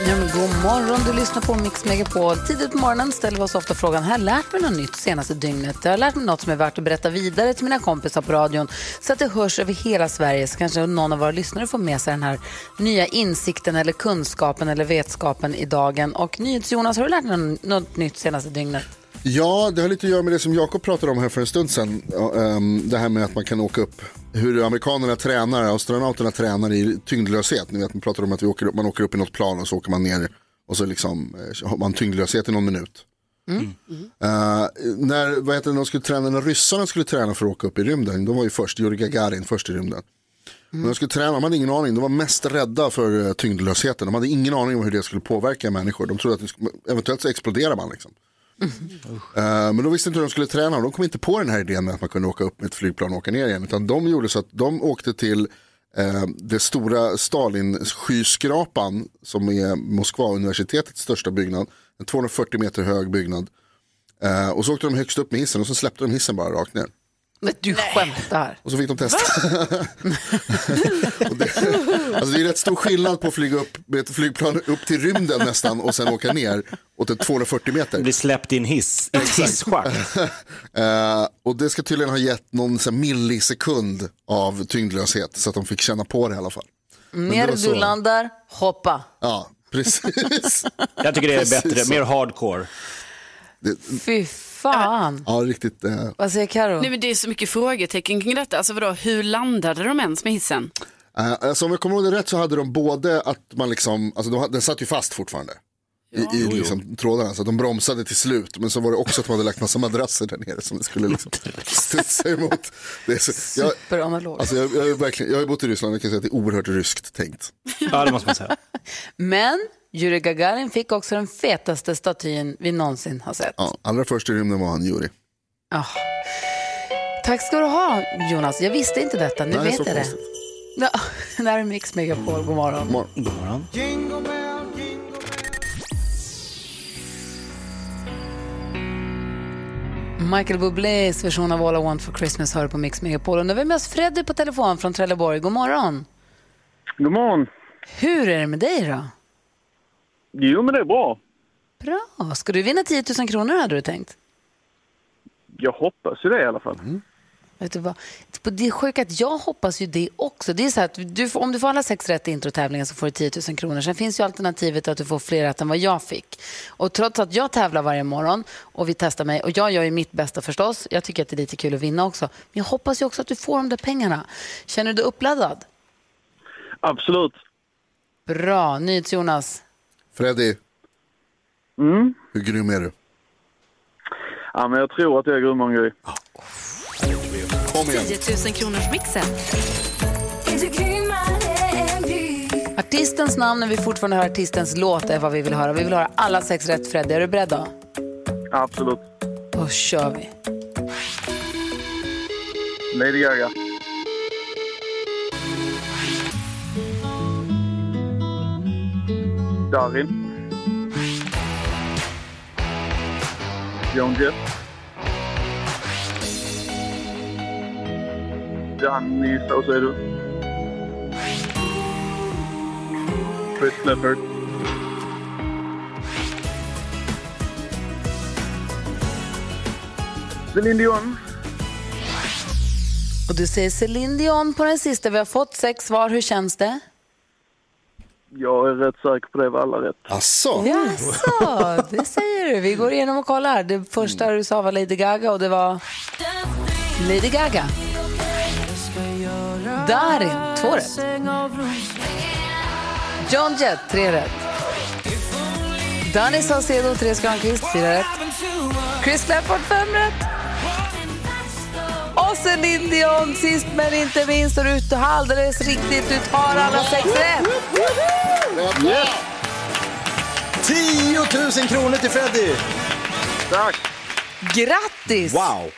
Ja, men god morgon, du lyssnar på Mix Megapol. Tidigt på morgonen ställer vi oss ofta frågan, har jag lärt mig något nytt senaste dygnet? Jag har lärt mig något som är värt att berätta vidare till mina kompisar på radion så att det hörs över hela Sverige så kanske någon av våra lyssnare får med sig den här nya insikten eller kunskapen eller vetskapen i dagen. Och NyhetsJonas, har du lärt dig något, nytt senaste dygnet? Ja, det har lite att göra med det som Jakob pratade om här för en stund sedan. Ehm, Det här med att man kan åka upp, hur amerikanerna tränar, astronauterna tränar i tyngdlöshet. Ni vet, man pratar om att vi åker upp, man åker upp i något plan och så åker man ner och så liksom eh, har man tyngdlöshet i någon minut. Eh, när, vad heter det, de skulle träna, när ryssarna skulle träna för att åka upp i rymden, de var ju först, Yuri Gagarin först i rymden. Men de skulle träna, de hade ingen aning, de var mest rädda för eh, tyngdlösheten. De hade ingen aning om hur det skulle påverka människor. De trodde att skulle, eventuellt så exploderar man liksom. Mm. men de visste inte hur de skulle träna och de kom inte på den här idén med att man kunde åka upp med ett flygplan och åka ner igen. Utan de gjorde så att de åkte till eh, det stora Stalin-skyskrapan som är Moskva-universitetets största byggnad. En 240 meter hög byggnad. Eh, och så åkte de högst upp med hissen och så släppte de hissen bara rakt ner. Men du skämtar. Och så fick de testa. och det, alltså det är rätt stor skillnad på att flyga upp med ett flygplan upp till rymden nästan och sen åka ner åt ett 240 meter. Blir släppt i en hiss, ett hisschakt. Eh, och det ska tydligen ha gett någon så här millisekund av tyngdlöshet så att de fick känna på det i alla fall. Det Ner var du så. landar, hoppa. Ja, precis. Jag tycker det är Precis bättre, så. mer hardcore. Fy fan. Ja, riktigt. Eh, Vad säger Karo? Nej, men det är så mycket frågetecken kring detta. Alltså vadå, hur landade de ens med hissen? eh, alltså, om jag kommer ihåg det rätt så hade de både att man liksom, alltså de, den satt ju fast fortfarande. I, i liksom, trådarna, så att de bromsade till slut. Men så var det också att de hade lagt massa madrasser där nere som det skulle liksom studsa emot. Det är så, jag, Superanalog. alltså, jag, jag, är verkligen, jag har bott i Ryssland och jag kan säga att det är oerhört ryskt tänkt. Ja, det måste man säga. Men Yuri Gagarin fick också den fetaste statyn vi någonsin har sett. Ja, allra först i rymden var han Juri. Ah. Tack ska du ha, Jonas. Jag visste inte detta. Nu Nej, vet så jag det. Ja, det här är Mix Megapol. God morgon. Mor- God morgon. Michael Bublés version av All I Want for Christmas hör på Mix Megapol. Och nu har vi med oss Freddy på telefon från Trelleborg. God morgon. God morgon. Hur är det med dig då? Jo, men det är bra. Bra. Ska du vinna 10 000 kronor hade du tänkt? Jag hoppas ju det i alla fall. Vet du vad? Det är sjukt att jag hoppas ju det också. Det är så att du får, om du får alla sex rätt i introtävlingen så får du 10 000 kronor. Sen finns ju alternativet att du får fler rätt än vad jag fick. Och trots att jag tävlar varje morgon och vi testar mig och jag gör ju mitt bästa förstås. Jag tycker att det är lite kul att vinna också. Men jag hoppas ju också att du får de där pengarna. Känner du dig uppladdad? Absolut. Bra. NyhetsJonas. Freddy, Mm. hur grym är du? Ja, men jag tror att jag är grymmare än Gry. Kom igen. 10 000 kronors mixen. Artistens namn när vi fortfarande hör artistens låt är vad vi vill höra. Vi vill höra alla sex rätt Freddy. Är du beredd då? Absolut. Då kör vi. Lady Gaga. Darin. Joan Jett. Danny Saucedo. Chris Clifford. Celine Dion. Och du säger Céline Dion på den sista. Vi har fått sex svar. Hur känns det? Jag är rätt säker på det var alla rätt. Asså? Jaså, det säger du. Vi går igenom och kollar. Det första du sa var Lady Gaga och det var Lady Gaga. Darin, två rätt. John Jett, tre rätt. Danny Saucedo, Therese Granqvist, 4 rätt. Chris Clafford, 5 rätt. Och Celine Dion, sist men inte minst, och du har alldeles riktigt, du tar alla sex rätt. 10 000 kronor till Freddy! Tack. Grattis! Wow!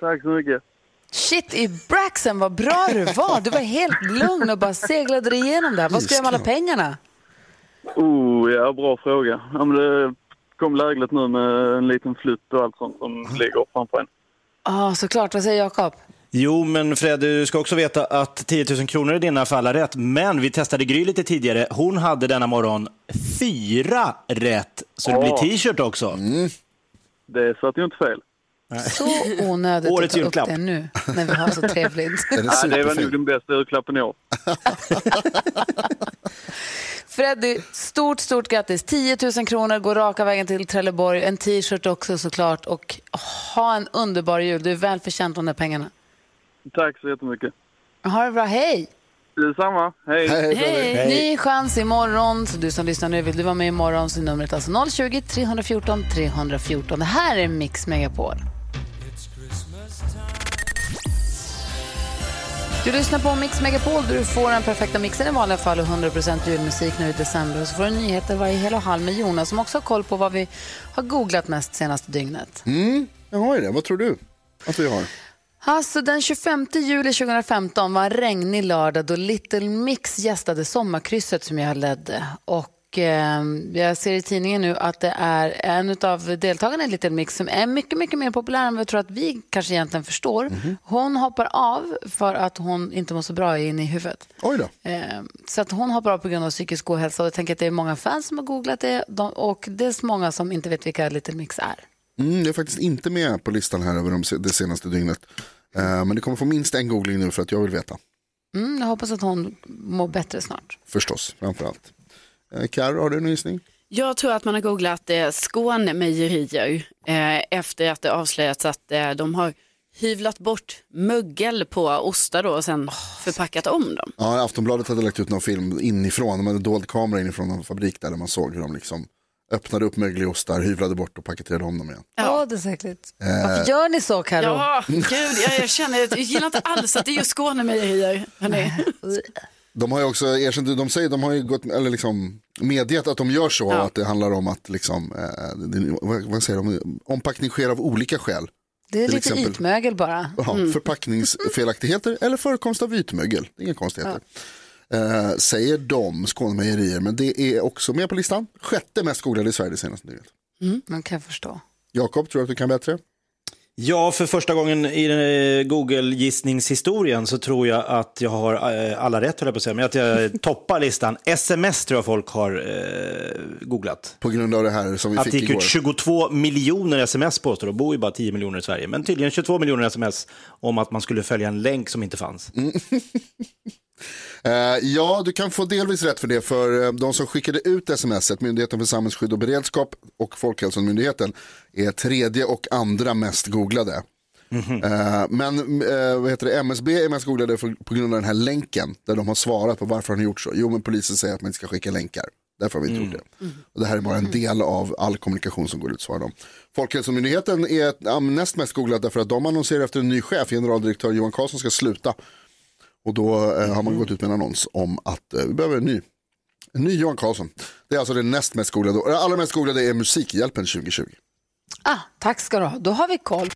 Tack så mycket. Shit i Braxen, vad bra du var. Du var helt lugn och bara seglade dig igenom det här. Vad ska du göra med alla pengarna? Oh, ja, bra fråga. Ja, men det kom lägligt nu med en liten flytt och allt sånt som ligger framför en. Ja, såklart. Vad säger Jakob? Jo, men Fred, du ska också veta att 10 000 kronor i dina fall är rätt. Men vi testade Gry lite tidigare. Hon hade denna morgon fyra rätt. Så det blir t-shirt också. Det satt ju inte fel. Så onödigt att Årets ta upp det nu, när vi har så trevligt. Det Ja, det var nog den bästa julklappen i år. Freddy, stort, stort grattis. 10 000 kronor går raka vägen till Trelleborg. En t-shirt också såklart. Och ha en underbar jul. Du är väl förtjänt de där pengarna. Tack så jättemycket. Ha det bra, hej! Detsamma. Hej. Hej, hej. Ny chans imorgon. Så du som lyssnar nu, vill du vara med imorgon så är numret alltså 020-314 314. Det här är Mix Megapol. Du lyssnar på Mix Megapol där du får den perfekta mixen i vanliga fall och 100% julmusik nu i december. Och så får du nyheter varje hel och halv med Jonas som också har koll på vad vi har googlat mest senaste dygnet. Jag har ju det. Vad tror du att vi har? Alltså den 25 juli 2015 var en regnig lördag då Little Mix gästade Sommarkrysset som jag ledde. Och eh, jag ser i tidningen nu att det är en av deltagarna i Little Mix som är mycket, mycket mer populär än vad jag tror att vi kanske egentligen förstår. Hon hoppar av för att hon inte mår så bra inne i huvudet. Oj då. Eh, Så att hon hoppar av på grund av psykisk ohälsa och jag tänker att det är många fans som har googlat det de, och det är många som inte vet vilka Little Mix är. Mm, jag är faktiskt inte med på listan här över de, det senaste dygnet. Eh, men det kommer få minst en googling nu för att jag vill veta. Mm, jag hoppas att hon mår bättre snart. Förstås, framför allt. Eh, Karo, har du en gissning? Jag tror att man har googlat eh, Skånemejerier eh, efter att det avslöjats att eh, de har hyvlat bort mögel på ostar då och sen förpackat om dem. Ja, Aftonbladet hade lagt ut någon film inifrån. De hade en dold kamera inifrån någon fabrik där, där man såg hur de liksom öppnade upp mögliga ostar, hyvlade bort och paketerade om dem igen. Ja, det är säkert. Varför gör ni så, Karo? Ja, gud, jag, jag känner, jag gillar inte alls att det är just Skånemejerier. De har ju också erkänt, de säger, de har ju gått, eller liksom medgett att de gör så, Ja. att det handlar om att liksom, eh, vad, vad säger de, ompackning sker av olika skäl. Det är Till lite exempel. ytmögel bara. Ja, Förpackningsfelaktigheter eller förekomst av ytmögel, inga konstigheter. Eh, säger de, Skånemejerier, men det är också med på listan. Sjätte mest googlade i Sverige det senaste dygnet. Man kan förstå. Jakob, tror du att du kan bättre? Ja, för första gången i eh, Google-gissningshistorien så tror jag att jag har eh, alla rätt, höll jag på att säga, men att jag toppar listan. SMS tror jag folk har eh, googlat. På grund av det här som vi Att det fick gick igår. ut 22 miljoner sms påstår de, bor ju bara 10 miljoner i Sverige, men tydligen 22 miljoner sms om att man skulle följa en länk som inte fanns. Eh, ja, du kan få delvis rätt för det, för eh, de som skickade ut smset, Myndigheten för samhällsskydd och beredskap och Folkhälsomyndigheten, är tredje och andra mest googlade. Eh, men eh, vad heter det? MSB är mest googlade på grund av den här länken, där de har svarat på varför har ni gjort så. Jo, men polisen säger att man inte ska skicka länkar. Därför har vi inte gjort det. Och det här är bara en del av all kommunikation som går ut, svarar de. Folkhälsomyndigheten är näst mest googlad därför att de annonserar efter en ny chef, generaldirektör Johan Karlsson ska sluta. Och då eh, har man gått ut med en annons om att eh, vi behöver en ny. En ny Johan Karlsson. Det är alltså det näst mest googlade. Det allra mest googlade är Musikhjälpen 2020. Ah, tack ska du ha. Då har vi koll.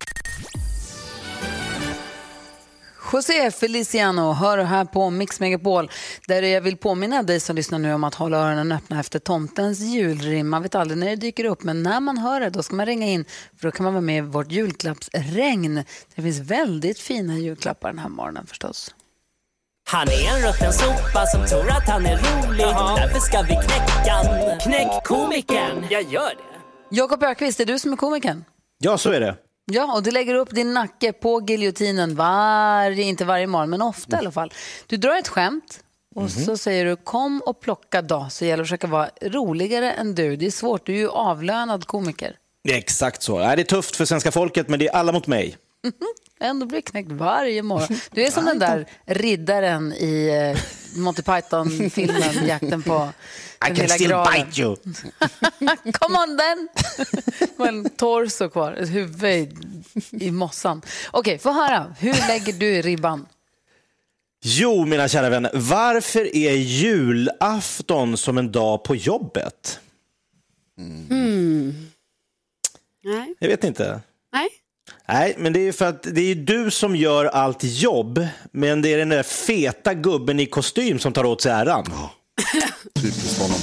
José Feliciano hör här på Mix Megapol där jag vill påminna dig som lyssnar nu om att hålla öronen öppna efter tomtens julrim. Man vet aldrig när det dyker upp men när man hör det då ska man ringa in för då kan man vara med i vårt julklappsregn. Det finns väldigt fina julklappar den här morgonen förstås. Han är en rutten sopa som tror att han är rolig. Därför ska vi knäcka. Knäck komikern. Jag gör det. Jakob Ökvist, är du som är komikern? Ja, så är det. Ja, och du lägger upp din nacke på giljotinen varje, inte varje morgon, men ofta i alla fall. Du drar ett skämt och så säger du kom och plocka då, så gäller det att försöka vara roligare än du. Det är svårt, du är ju avlönad komiker. Det är exakt så. Det är tufft för svenska folket, men det är alla mot mig. Ändå blir knäckt varje morgon. Du är som den där riddaren i eh, Monty Python-filmen Jakten på I den can lilla still bite you. Come on then! Det var en torso kvar, ett huvud i, i mossan. Okej, få höra. Hur lägger du ribban? Jo, mina kära vänner, varför är julafton som en dag på jobbet? Nej. Jag vet inte. Nej. Nej, men det är ju för att det är du som gör allt jobb, men det är den där feta gubben i kostym som tar åt sig äran. Typiskt honom.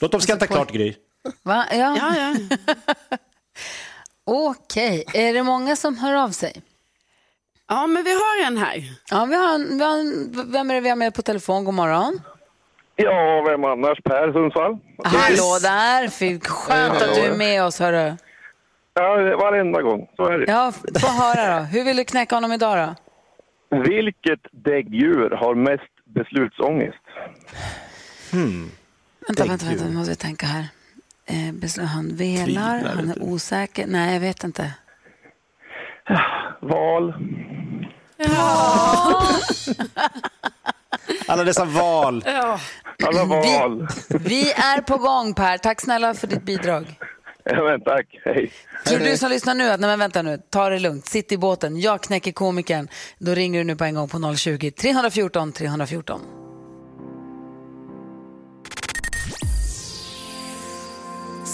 Låt dem skratta klart, Gry. Va? Ja. Ja, ja. Okej, är det många som hör av sig? ja, men vi har en här. Ja, vi har, en, vi har en, vem är det vi har med på telefon? God morgon. Ja, vem annars? Per Sundsvall. Hallå där! Fy- Skönt att du är med oss, hörru. Ja, varenda gång. Så är det. Ja, få höra då. Hur vill du knäcka honom idag då? Vilket däggdjur har mest beslutsångest? Vänta, vänta, vänta, nu måste jag tänka här. Eh, besl- han velar, Tvivlar han är osäker. Nej, jag vet inte. Val. Alla dessa val. Alla val. Vi är på gång Per, tack snälla för ditt bidrag. Ja, men tack. Hej. Tror du som lyssnar nu att, nej men vänta nu, ta det lugnt, sitt i båten, jag knäcker komikern. Då ringer du nu på en gång på 020-314 314.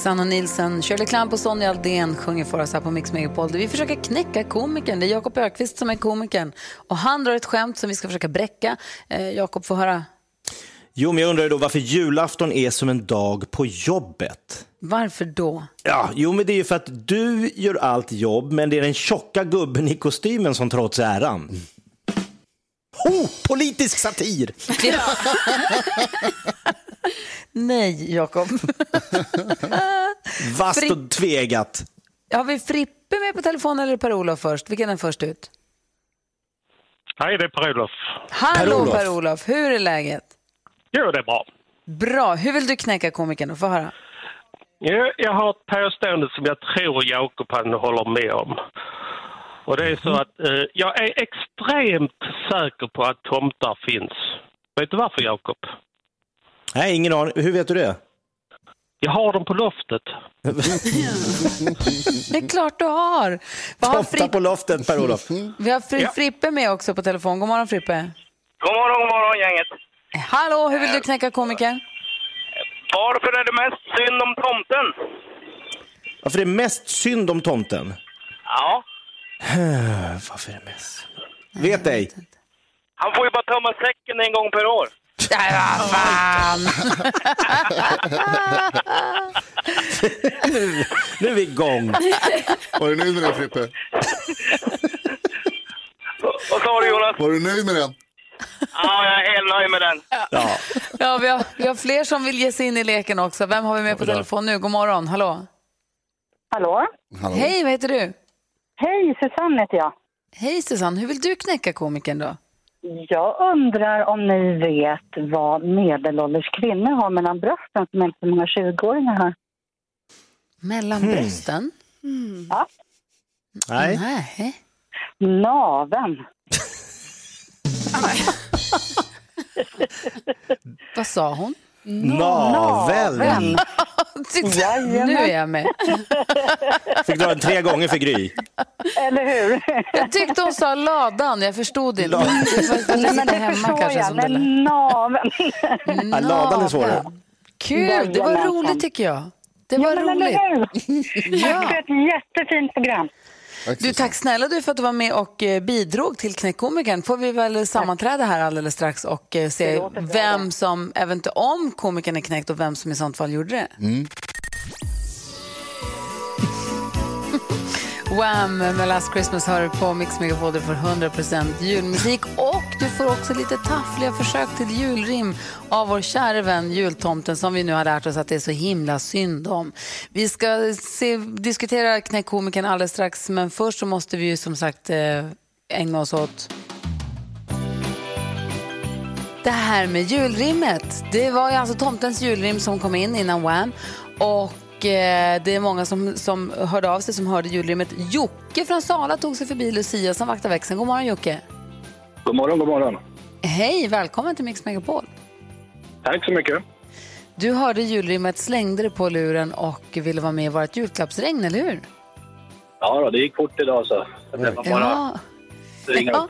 Sanna Nilsson, Shirley Clamp och Sonja Aldén sjunger för oss här på Mix Megapol. Vi försöker knäcka komikern. Det är Jakob Ökvist som är komikern. Och han drar ett skämt som vi ska försöka bräcka. Eh, Jakob, får höra. Jo, men jag undrar då varför julafton är som en dag på jobbet. Varför då? Ja, jo, men det är ju för att du gör allt jobb, men det är den tjocka gubben i kostymen som tar åt sig äran. Oh, politisk satir! Nej, Jakob. Vasst och tvegat. Har vi Frippe med på telefon eller Per-Olof först? Vilken är först ut? Hej, det är Per-Olof. Hallå Per-Olof. Hur är läget? Jo, det är bra. Bra, hur vill du knäcka komikern? Få höra. Jag, jag har ett påstående som jag tror Jakob håller med om. Och det är så att eh, jag är extremt säker på att tomtar finns. Vet du varför Jakob? Nej, ingen aning. Hur vet du det? Jag har dem på loftet. Det är klart du har. Vi har, Fripp, på loftet, Per-Olof. vi har Fri, Ja. Frippe med också på telefon. God morgon Frippe. God morgon, god morgon gänget. Hallå, hur vill du knäcka komikern? Varför är det mest synd om tomten? Varför är det mest synd om tomten? Ja, Varför är det mest? Vet ej. han får ju bara tömma säcken en gång per år. Nej, vad fan! Nu är vi igång. Var du nöjd med den Frippe? Vad sa du Jonas? Var du nöjd med den? Ja, jag är helt nöjd med den. Ja. Ja, vi, har, vi har fler som vill ge sig in i leken också. Vem har vi med på telefon nu? God morgon, hallå. Hallå? Hallå. Hej, vad heter du? Hej, Susanne heter jag. Hej Susanne, hur vill du knäcka komikern då? Jag undrar om ni vet vad medelålders kvinnor har mellan brösten som inte så många 20-åringar har. Mellan Hmm. brösten? Ja. Nej. Nej. Naven. Vad sa hon? Navel. Jajamän. Nu är jag med. Fick dra den tre gånger för Gry. Eller hur? Jag tyckte hon sa ladan, jag förstod inte. Ladan. Nej, men det hemma förstår kanske. jag. Som det Men naven. Ja, ladan är svårare. Kul, det var roligt tycker jag. Det var ja, roligt. Tack för ett jättefint program. Du, tack snälla du för att du var med och eh, bidrog till Knäckkomikern. Får vi väl sammanträda här alldeles strax och eh, se vem som, eventuellt om komikern är knäckt och vem som i sånt fall gjorde det. Wham! med Last Christmas hör du på Mix Megapol du får 100% julmusik och du får också lite taffliga försök till julrim av vår kära vän jultomten som vi nu har lärt oss att det är så himla synd om. Vi ska se, diskutera knäckkomikern alldeles strax men först så måste vi ju som sagt eh, ägna oss åt det här med julrimmet. Det var ju alltså tomtens julrim som kom in innan Wham! Och eh, det är många som, som hörde av sig som hörde julrimmet. Jocke från Sala tog sig förbi Lucia som vaktar växeln. God morgon Jocke. God morgon, god morgon. Hej, välkommen till Mix Megapol. Tack så mycket. Du hörde julrimmet, slängde det på luren och ville vara med i vårt julklappsregn, eller hur? Ja, då, det gick fort idag så. Det var bara Ja. ringa Ja.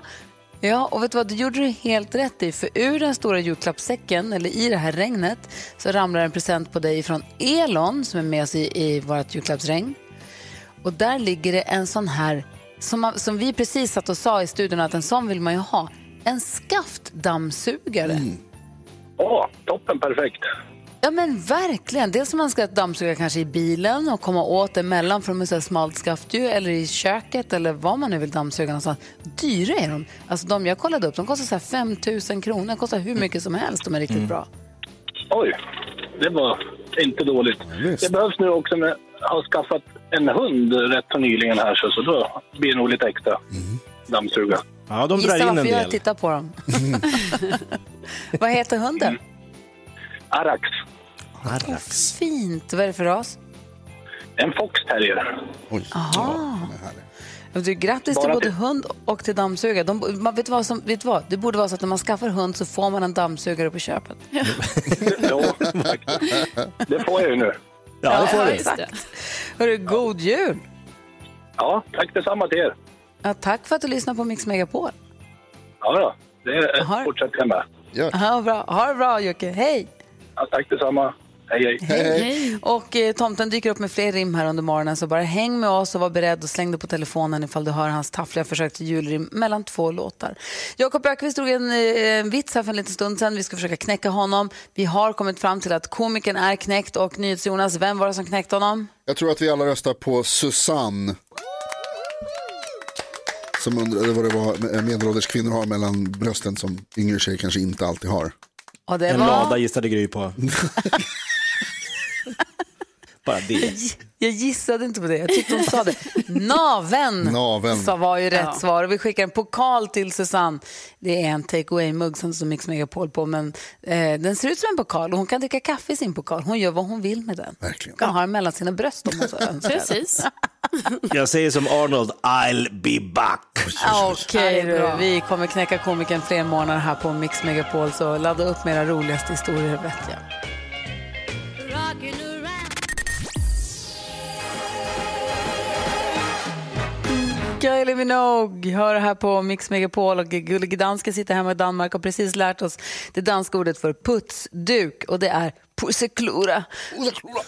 Ja, och vet du vad, det gjorde du helt rätt i. För ur den stora julklappssäcken, eller i det här regnet, så ramlar en present på dig från Elon som är med oss i, i vårt julklappsregn. Och där ligger det en sån här, som, som vi precis satt och sa i studion att en sån vill man ju ha. En skaftdammsugare. Mm. Åh, toppen, perfekt. Ja men verkligen. Dels om man ska dammsuga kanske i bilen och komma åt det mellan för de är så smalt skaft ju, eller i köket eller vad man nu vill dammsuga någonstans. Dyra är de. Alltså de jag kollade upp, de kostar så här 5 000 kronor. De kostar hur mycket som helst. De är riktigt bra. Oj, det var inte dåligt. Det behövs nu också med jag har skaffat en hund rätt så nyligen här så, så då blir det nog lite extra dammsuga. Ja, de Gissa varför jag tittar på dem. vad heter hunden? Arax, Arax. Fint. Vad är det för ras? en foxterrier. Aha. Du, grattis till Bara både till- hund och till dammsugare. De, man, vet, du vad som, vet du vad? Det borde vara så att när man skaffar hund så får man en dammsugare på köpet. Ja, det får jag ju nu. Ja, det får du. Exakt. Hörru, god jul! Ja, tack detsamma till er. Ja, tack för att du lyssnar på Mix Megapol. Ja, då. det Har- fortsätter jag med. Ja, bra. Ha det bra Jocke, hej! Ja, tack detsamma. Hej, hej. Och eh, tomten dyker upp med fler rim här under morgonen så bara häng med oss och var beredd och släng dig på telefonen ifall du hör hans taffliga försök till julrim mellan två låtar. Jakob Ökvist drog en, eh, en vits här för en liten stund sedan. Vi ska försöka knäcka honom. Vi har kommit fram till att komikern är knäckt och NyhetsJonas, vem var det som knäckte honom? Jag tror att vi alla röstar på Susanne. Som undrade vad det var medelålders kvinnor har mellan brösten som yngre tjejer kanske inte alltid har. Och det En var... lada gissade Gry på. Bara det. Jag gissade inte på det. Jag tyckte hon sa det. Naven, Naven. sa var ju rätt Ja. svar. Och vi skickar en pokal till Susanne. Det är en take away-mugg som står Mix Megapol på. Men eh, den ser ut som en pokal och hon kan dricka kaffe i sin pokal. Hon gör vad hon vill med den. Verkligen. Hon kan ha den mellan sina bröst om hon så önskar. Precis. Jag säger som Arnold, I'll be back. Okej, det du. vi kommer knäcka komikern fler månader här på Mix Megapol. Så ladda upp med era roligaste historier vet jag. Kylie Minogue hör här på Mix Megapol och Gullige Danska sitter hemma i Danmark och har precis lärt oss det danska ordet för putsduk och det är pusseklura.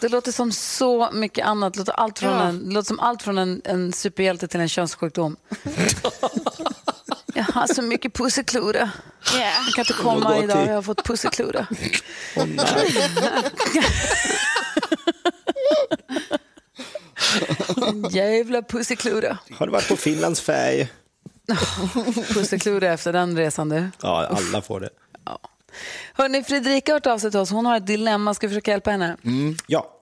Det låter som så mycket annat. Det låter, allt från en, låter som allt från en, en superhjälte till en könssjukdom. Jag har så mycket pusseklura. Jag kan inte komma idag, jag har fått pusseklura. Jävla pusseklura. Har du varit på Finlands färg? Pusseklura efter den resan du. Ja, alla får det. Hörni, Fredrika har hört av sig till oss. Hon har ett dilemma. Ska vi försöka hjälpa henne? Ja.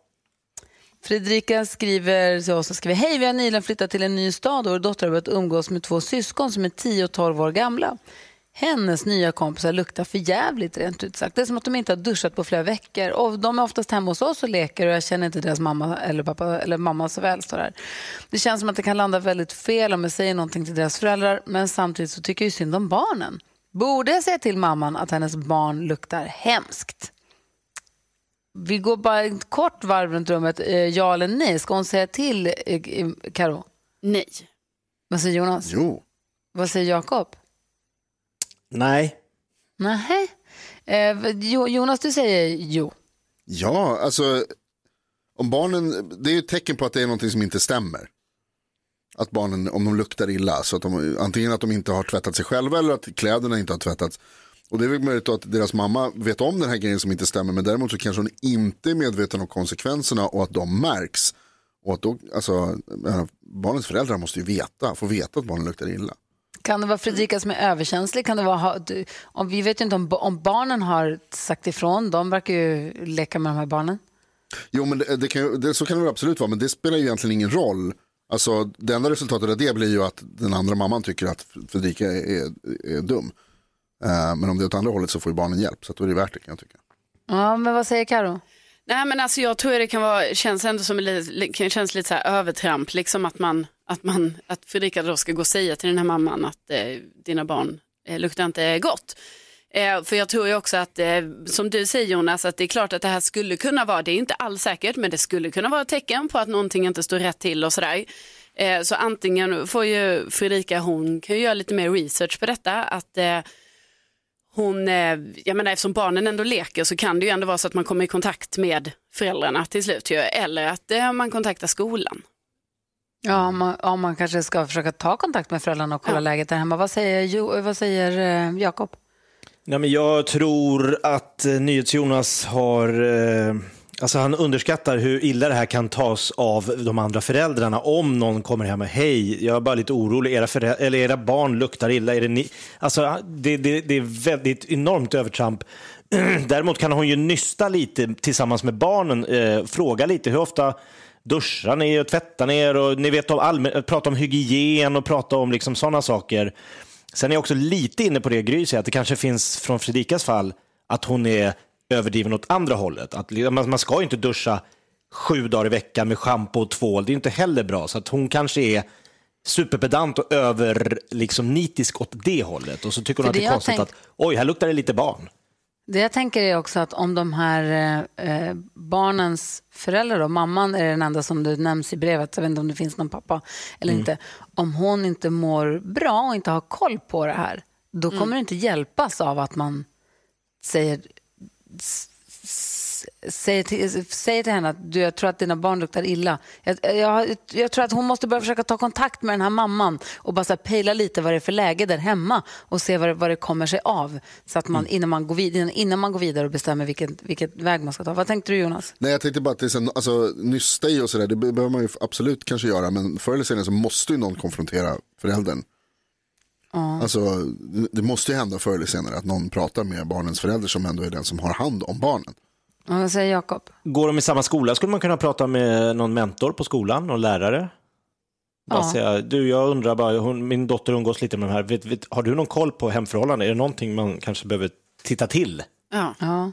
Fredrika skriver till oss och skriver Hej, vi har nyligen flyttat till en ny stad och vår dotter har börjat umgås med två syskon som är 10 och 12 år gamla. Hennes nya kompisar luktar för jävligt rent ut sagt. Det är som att de inte har duschat på flera veckor. Och de är oftast hemma hos oss och leker och jag känner inte deras mamma eller pappa eller mamma så väl. Står där. Det känns som att det kan landa väldigt fel om jag säger någonting till deras föräldrar men samtidigt så tycker jag ju synd om barnen. Borde jag säga till mamman att hennes barn luktar hemskt? Vi går bara ett kort varv runt rummet. Eh, Ja eller nej? Ska hon säga till eh, Karo? Nej. Vad säger Jonas? Jo. Vad säger Jakob? Nej. Nej. Eh, Jo- Jonas, du säger jo. Ja, alltså om barnen, det är ju ett tecken på att det är någonting som inte stämmer. Att barnen, om de luktar illa, så att de, antingen att de inte har tvättat sig själva eller att kläderna inte har tvättats. Och det är väl möjligt att deras mamma vet om den här grejen som inte stämmer, men däremot så kanske hon inte är medveten om konsekvenserna och att de märks. Och att då, alltså, äh, barnens föräldrar måste ju veta, få veta att barnen luktar illa. Kan det vara Fredrika som är överkänslig? Kan det vara, om, vi vet ju inte om, om barnen har sagt ifrån. De verkar ju leka med de här barnen. Jo, men det, det kan, det, så kan det väl absolut vara, men det spelar ju egentligen ingen roll. Alltså, det enda resultatet av det blir ju att den andra mamman tycker att Fredrika är, är, är dum. Eh, men om det är åt andra hållet så får ju barnen hjälp, så då är det värt det kan jag tycka. Ja, men vad säger Karo? Nej men alltså jag tror det kan vara, känns ändå som lite, känns lite så här övertramp, liksom att man, att man, att Fredrika då ska gå och säga till den här mamman att eh, dina barn eh, luktar inte gott. Eh, för jag tror ju också att, eh, som du säger Jonas, att det är klart att det här skulle kunna vara, det är inte alls säkert, men det skulle kunna vara ett tecken på att någonting inte står rätt till och sådär. Eh, så antingen får ju Fredrika, hon kan ju göra lite mer research på detta, att eh, hon, eh, jag menar eftersom barnen ändå leker så kan det ju ändå vara så att man kommer i kontakt med föräldrarna till slut ju, eller att eh, man kontaktar skolan. Ja, man, ja, man kanske ska försöka ta kontakt med föräldrarna och kolla läget där hemma. Vad säger, jo, vad säger eh, Jakob? Nej, men jag tror att NyhetsJonas har... Eh, alltså han underskattar hur illa det här kan tas av de andra föräldrarna. Om någon kommer hem och hej, jag är bara lite orolig, era, föräldrar, eller era barn luktar illa. Är det, ni? Alltså, det, det, det är väldigt enormt övertramp. Däremot kan hon ju nysta lite tillsammans med barnen, eh, fråga lite hur ofta duschar ni och tvättar ni er och ni vet om allmän, prata om hygien och prata om liksom sådana saker. Sen är jag också lite inne på det Gry säger, att det kanske finns från Fredrikas fall att hon är överdriven åt andra hållet. Att man, man ska ju inte duscha sju dagar i veckan med schampo och tvål. Det är inte heller bra. Så att hon kanske är superpedant och över liksom, nitisk åt det hållet. Och så tycker hon För att det det är konstigt tänk- att oj, här luktar det lite barn. Det jag tänker är också att om de här eh, barnens föräldrar, då, mamman är den enda som du nämns i brevet, jag vet inte om det finns någon pappa eller Mm. inte, om hon inte mår bra och inte har koll på det här, då kommer det inte hjälpas av att man säger, säger, till, säger till henne att du, jag tror att dina barn luktar illa. Jag, jag, jag tror att hon måste börja försöka ta kontakt med den här mamman och bara så pejla lite vad det är för läge där hemma och se vad det, vad det kommer sig av. Så att man, innan, man går vid, innan man går vidare och bestämmer vilken, vilket väg man ska ta. Vad tänkte du Jonas? Nej jag tänkte bara att det så, alltså, nysta i och sådär, det be- behöver man ju absolut kanske göra. Men förr eller senare så måste ju någon konfrontera föräldern. Ja. Alltså, det- måste ju hända förr eller senare att någon pratar med barnens förälder som ändå är den som har hand om barnen. Och vad säger Jakob? Går de i samma skola skulle man kunna prata med någon mentor på skolan, någon lärare. Bara Ja. säga, du jag undrar bara, hon, min dotter umgås lite med de här, vet, vet, har du någon koll på hemförhållanden? Är det någonting man kanske behöver titta till? Ja. Ja.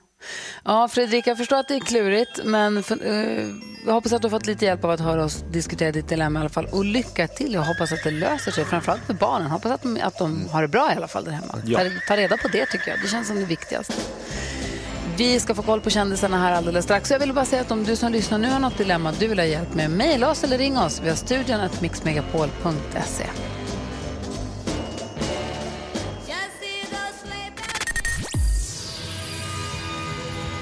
Ja, Fredrik, jag förstår att det är klurigt, men för, eh, jag hoppas att du har fått lite hjälp av att höra oss diskutera ditt dilemma i alla fall. Och lycka till, jag hoppas att det löser sig, framförallt för barnen. Hoppas att de, att de har det bra i alla fall där hemma. Ja. Ta, ta reda på det tycker jag, det känns som det viktigaste. Vi ska få koll på kändisarna här alldeles strax. Så jag vill bara säga att om du som lyssnar nu har något dilemma du vill ha hjälp med, mejla oss eller ring oss. Vi har studion mixmegapol.se.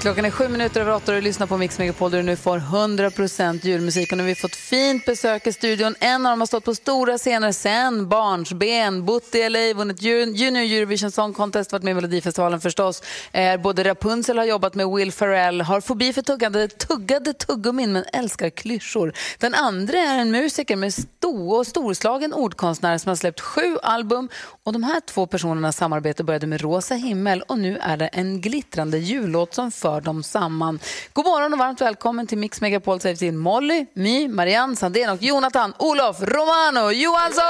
Klockan är sju minuter över åtta och du lyssnar på Mix Megapol där du nu får 100% julmusik. Och nu har vi fått fint besök i studion. En av dem har stått på stora scener sen barnsben, bott i LA, vunnit Junior Eurovision Song Contest, varit med i Melodifestivalen förstås. Eh, både Rapunzel har jobbat med Will Ferrell, har fobi för tuggande, tuggade tuggummin men älskar klyschor. Den andra är en musiker med stor och storslagen ordkonstnär som har släppt sju album. Och de här två personernas samarbete började med Rosa himmel och nu är det en glittrande jullåt som för dem samman. God morgon och varmt välkommen till Mix Megapol säger till Molly, My, Marianne Sandén och Jonathan Olof Romano Johansson!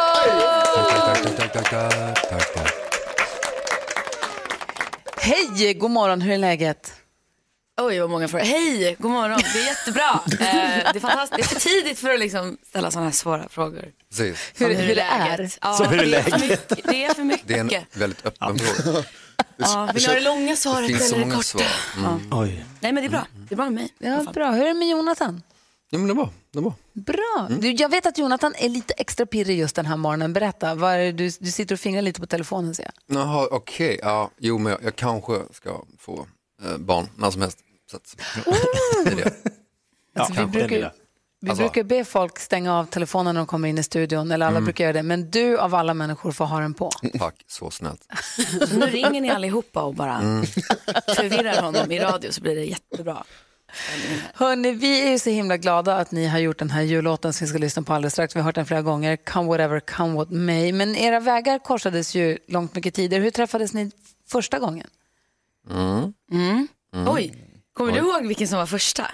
Hej, god morgon, hur är läget? Oj, vad många frågor. Hej, god morgon. Det är jättebra. Eh, det, är fantastiskt. det är för tidigt för att liksom ställa sådana här svåra frågor. Precis. Hur, Som hur det är? läget? Ja, hur är det är för mycket. Det är för mycket. Det är en väldigt öppen fråga. Ja, vill ni ha det långa svaret Det eller det korta? svar. Mm. Oj. Nej, men det är bra. Det är bra med mig. Ja, bra. Hur är det med Jonathan? Ja, men det var, det var. Bra. Du, jag vet att Jonathan är lite extra pirrig just den här morgonen. Berätta, vad är du, du sitter och fingrar lite på telefonen ser jag. Jaha, okej. Ja, jo, men jag, jag kanske ska få eh, barn när som helst. Så att, det är det. Alltså, vi brukar, vi Alltså- brukar be folk stänga av telefonen när de kommer in i studion, eller alla Mm. brukar göra det, men du av alla människor får ha den på. Tack, så snällt. Så nu ringer ni allihopa och bara Mm. förvirrar honom i radio så blir det jättebra. Hörni, vi är ju så himla glada att ni har gjort den här jullåten som vi ska lyssna på alldeles strax. Vi har hört den flera gånger, Come whatever, come what may. Men era vägar korsades ju långt mycket tidigare. Hur träffades ni första gången? Mm. Mm. Mm. Oj, kommer Oj. du ihåg vilken som var första?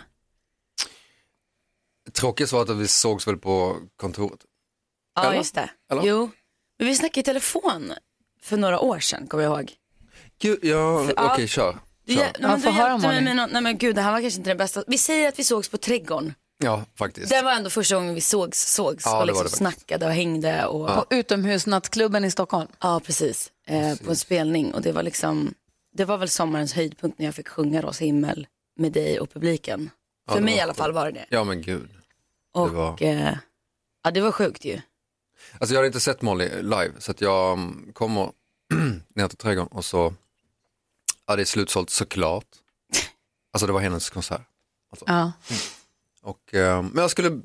Tråkigt var att vi sågs väl på kontoret. Ja, Eller? just det. Eller? Jo, men vi snackade i telefon för några år sedan, kommer jag ihåg. Gud, ja, okej, ja. kör. Du, Kör. ja, men du hjälpte mig med något, nej men gud det här var kanske inte den bästa. Vi säger att vi sågs på Trädgården. Ja, faktiskt. Det var ändå första gången vi sågs, sågs Ja, det och var liksom det faktiskt. snackade och hängde. Och, På utomhusnattklubben i Stockholm. Ja, precis. Eh, på en spelning och det var liksom, det var väl sommarens höjdpunkt när jag fick sjunga Rosa himmel med dig och publiken. Ja, För det mig var i alla fall var det det. Ja men gud. Och det var... eh, ja, det var sjukt ju. Alltså jag hade inte sett Molly live så att jag mm, kommer ner till trädgården och så, ja det är slutsålt såklart. Alltså det var hennes konsert. Alltså. Ja. Och, eh, men jag skulle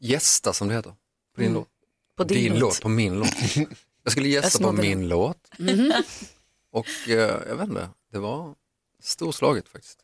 gästa som det heter, på din Mm. låt. På din låt. på min låt. Jag skulle Jag gästa på snodde min låt Mhm. och eh, jag vet inte, det var storslaget faktiskt.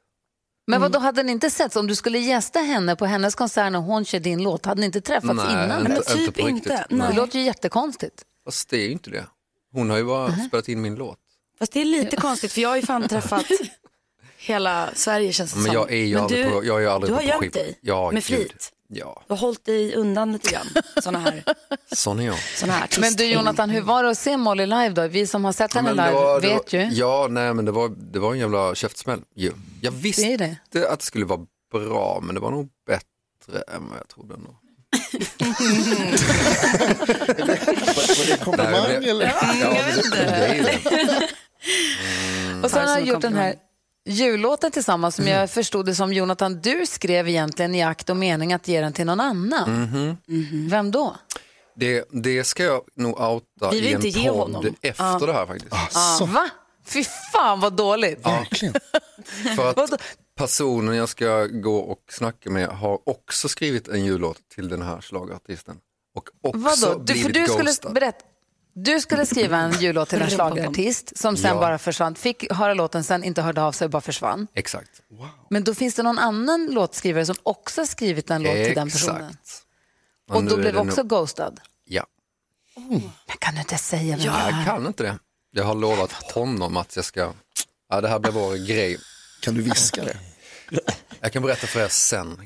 Men vad då hade ni inte sett om du skulle gästa henne på hennes konsert när hon kör din låt? Hade ni inte träffats Nej, innan? inte- Men inte typ riktigt. inte, nej. Det låter ju jättekonstigt. Fast det är ju inte det. Hon har ju bara spelat in min låt. Fast det är lite konstigt för jag har ju fan träffat hela Sverige känns det Men som. jag är ju Men aldrig du, på, jag är ju aldrig du har på gömt dig ja, med flit. Ja, Du har hållit dig undan lite grann. Såna här, sån är jag. såna här Men du Jonathan, hur var det att se Molly live då? Vi som har sett henne live var- vet var, ju. Ja, nej men det var, det var en jävla käftsmäll ju. Jag visste Det det. att det skulle vara bra, men det var nog bättre än vad jag trodde ändå. Var det en komplimang eller? Ja, jag vet inte. Och sen har ni gjort den här jullåten tillsammans som jag förstod det som Jonathan, du skrev egentligen i akt och mening att ge den till någon annan. Mhm. Vem då? Det, det ska jag nog outa Vi vill i en inte ge podd honom. efter Ja. det här faktiskt. Ah, Va? Fy fan vad dåligt. Verkligen. För att personen jag ska gå och snacka med har också skrivit en jullåt till den här schlagerartisten. Och också Vadå? Du, för blivit du skulle, ghostad. berätta, du skulle skriva en jullåt till en schlagerartist som sen Ja. bara försvann. Fick höra låten, sen inte hörde av sig och bara försvann. Exakt. Men då finns det någon annan låtskrivare som också har skrivit en låt till den personen. Exakt. Och nu då blev det också nog- ghostad. Ja. Men kan du inte säga vem det Jag är? kan inte det. Jag har lovat honom att jag ska, ja det här blir vår grej. Kan du viska det? Jag kan berätta för er sen.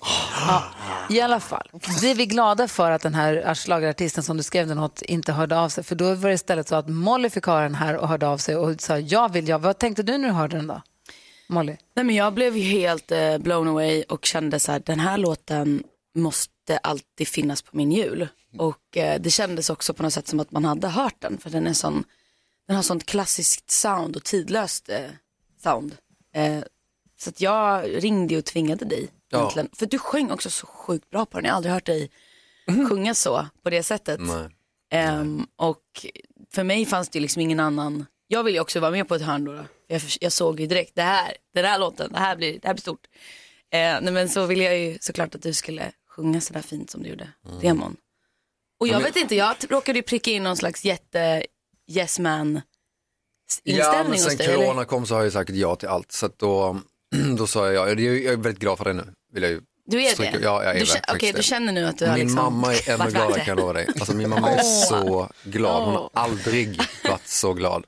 I alla fall, det är vi glada för att den här schlagerartisten som du skrev den åt inte hörde av sig. För då var det istället så att Molly fick höra den här och hörde av sig och sa jag vill jag. Vad tänkte du när du hörde den då? Molly? Nej, men jag blev ju helt eh, blown away och kände så här, den här låten måste alltid finnas på min jul. Och eh, det kändes också på något sätt som att man hade hört den, för den är sån, den har sånt klassiskt sound och tidlöst eh, sound. Så att jag ringde och tvingade dig Ja. egentligen. För du sjöng också så sjukt bra på den, jag har aldrig hört dig sjunga så på det sättet. Nej. Ehm, och för mig fanns det liksom ingen annan, jag ville ju också vara med på ett hörn då. då. Jag, jag såg ju direkt, det här, den här låten, det här blir, det här blir stort. Eh, nej, men så ville jag ju såklart att du skulle sjunga sådär fint som du gjorde, demon. Och jag Mm. Men- vet inte, jag råkade ju pricka in någon slags jätte yes man Ja, inställning men hos sen dig. corona Eller? kom så har jag sagt ja till allt. Så att då, då sa jag ja. Jag är jag är väldigt glad för det nu. Vill jag ju Du är stryka- det? Ja, jag är du, Okej, det. du känner nu att du har Min liksom mamma är ännu gladare kan det. jag lova dig. Alltså, min mamma är så glad. Hon har aldrig varit så glad.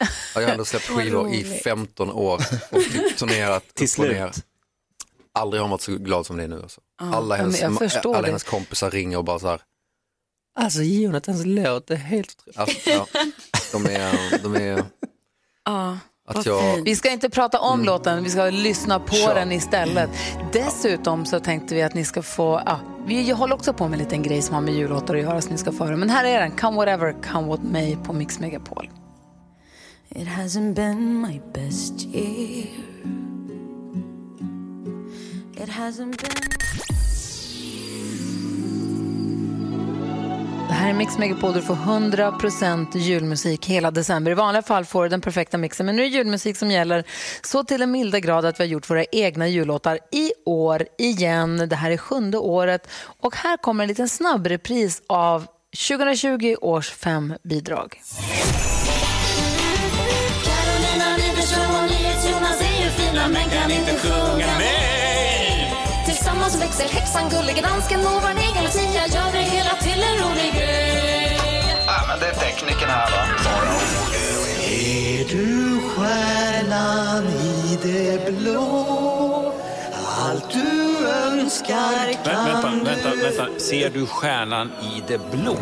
Ja, Jag har ändå släppt skivor i roligt. 15 år och typ turnerat Till och ner. slut. Aldrig har hon varit så glad som det är nu. Alltså. Ja. Alla, hennes, alla det. hennes kompisar ringer och bara så här. Alltså Jonathans låt är helt otroligt. Alltså, ja, de är, de är, Ja, att jag. Vi ska inte prata om låten, vi ska lyssna på Kör. den istället. Dessutom så tänkte vi att ni ska få, ja, vi håller också på med en liten grej som har med jullåtar att göra som ni ska få höra. Men här är den, Come Whatever, Come What May på Mix Megapol. It hasn't been my best year. It hasn't been... Det här är Mix Megapol, du får 100% julmusik hela december. I vanliga fall får du den perfekta mixen, men nu är julmusik som gäller så till den milda grad att vi har gjort våra egna jullåtar i år igen. Det här är sjunde året och här kommer en liten snabb repris av 2020 års fem bidrag. Carolina Widerström och NyhetsJonas är ju fina men kan inte sjunga med. Tillsammans växer häxan, gullige dansken och vår egen Lucia gör det hela i det blå? Allt du önskar Vä- kan vänta, vänta, du vänta. Ser du stjärnan i det blå? få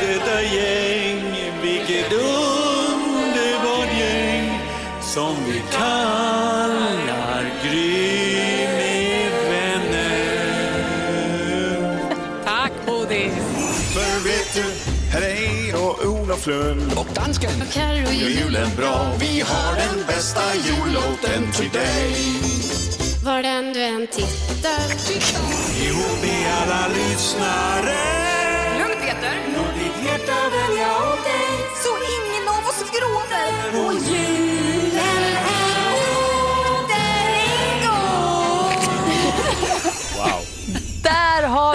detta gäng Vilket underbart gäng som vi kallar Gry och och dansken Och Carro gör julen bra. Vi har den bästa jullåten till dig. Var den du än tittar. Ihop med alla lyssnare. Lugn Peter. Låt ditt hjärta välja åt dig. Så ingen av oss gråter. Och jul.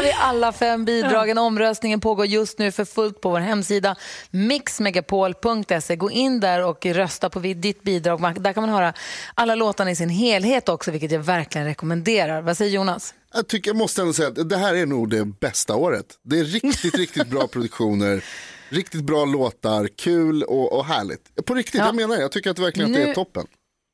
Vi alla fem bidragen. Omröstningen pågår just nu för fullt på vår hemsida mixmegapol.se. Gå in där och rösta på ditt bidrag. Där kan man höra alla låtarna i sin helhet också, vilket jag verkligen rekommenderar. Vad säger Jonas? Jag, tycker, jag måste ändå säga att det här är nog det bästa året. Det är riktigt, riktigt bra produktioner. Riktigt bra låtar, kul och, och härligt. På riktigt, Ja. jag menar det. Jag tycker att verkligen att det Nu- är toppen.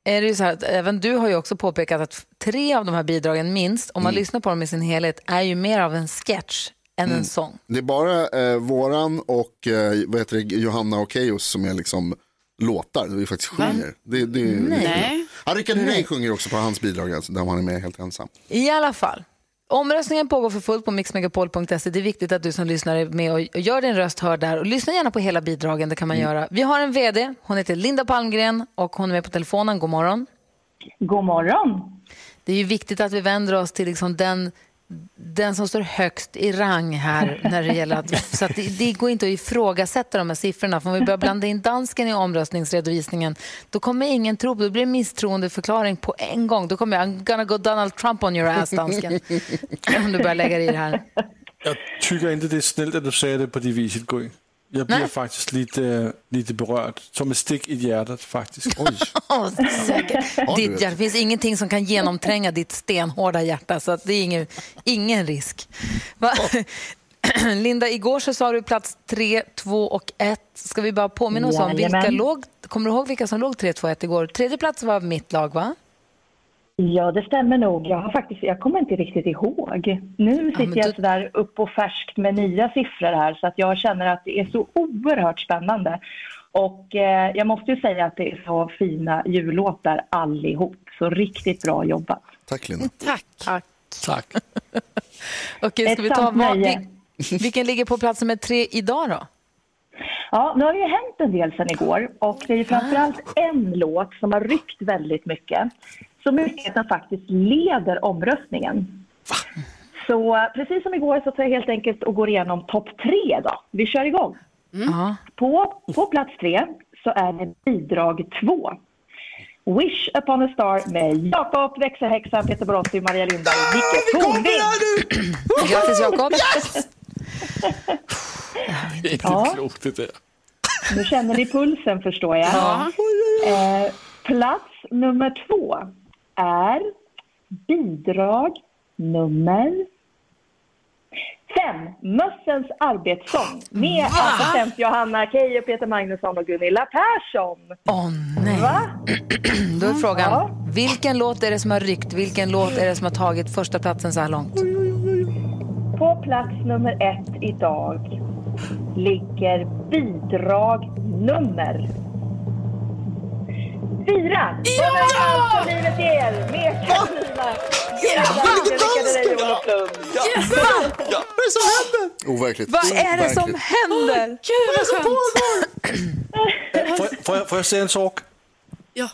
Är det ju så här att även du har ju också påpekat att tre av de här bidragen minst, om man Mm. lyssnar på dem i sin helhet, är ju mer av en sketch än en sång. Det är bara eh, våran och eh, vad heter det, Johanna och Keyyo som är liksom låtar, där vi faktiskt sjunger. Det, det, Nej. Det, ja, Rickard. Herrey sjunger också på hans bidrag, alltså, där han är med helt ensam. I alla fall. Omröstningen pågår för fullt på mixmegapol.se. Det är viktigt att du som lyssnar är med och gör din röst hörd där. Och lyssna gärna på hela bidragen, det kan man göra. Vi har en vd, hon heter Linda Palmgren och hon är med på telefonen. God morgon. God morgon. Det är ju viktigt att vi vänder oss till liksom den, den som står högst i rang här. När det gäller att, så att det, det går inte att ifrågasätta de här siffrorna. För om vi börjar blanda in dansken i omröstningsredovisningen då kommer ingen tro på det. blir en misstroendeförklaring på en gång. Då kommer jag, I'm gonna go Donald Trump on your ass, dansken. om du börjar lägga dig i det här. Jag tycker inte det är snällt att du säger det på det viset, Gry. Jag blir Nej. faktiskt lite, lite berörd. Som ett stick i hjärtat faktiskt. Åh, säkert. Ditt hjärta, det finns ingenting som kan genomtränga ditt stenhårda hjärta, så att det är ingen, ingen risk. Va? Linda, igår så sa du plats 3, 2 och 1. Ska vi bara påminna oss om vilka låg... Kommer du ihåg vilka som låg 3, 2, 1 igår? Tredje plats var mitt lag, va? Ja, det stämmer nog. Jag, har faktiskt, jag kommer inte riktigt ihåg. Nu sitter jag sådär upp och färskt med nya siffror här så att jag känner att det är så oerhört spännande. Och eh, jag måste ju säga att det är så fina jullåtar allihop. Så riktigt bra jobbat. Tack Linda. Tack. Tack. Tack. Okej, ska vi ta... Vad, vilken ligger på plats nummer tre idag då? Ja, nu har det ju hänt en del sedan igår och det är ju framförallt en låt som har ryckt väldigt mycket. Så mycket att den faktiskt leder omröstningen. Så eh, precis som igår så tar jag helt enkelt och går igenom topp tre då. Vi kör igång. På, på plats tre så är det bidrag två. Wish upon a star med Jakob, växelhäxan, Peter Borossi, Maria Lindberg, Micke Tornving. Grattis Jakob! Det är inte Ja. klokt det där. Nu känner ni pulsen förstår jag. Ja. Eh, plats nummer två är bidrag nummer fem. Mössens arbetssång med Va? assistent Johanna Keijo, Peter Magnusson och Gunilla Persson. Åh nej. Va? Då är frågan, Ja. vilken låt är det som har ryckt? Vilken låt är det som har tagit första platsen så här långt? På plats nummer ett idag ligger bidrag nummer fyra. Ja! Allt som livet ger med. Yes! Ja. Vad är det som händer? Overkligt. Vad är det som händer? Gud vad skönt. Får, jag- får, jag, får jag säga en sak?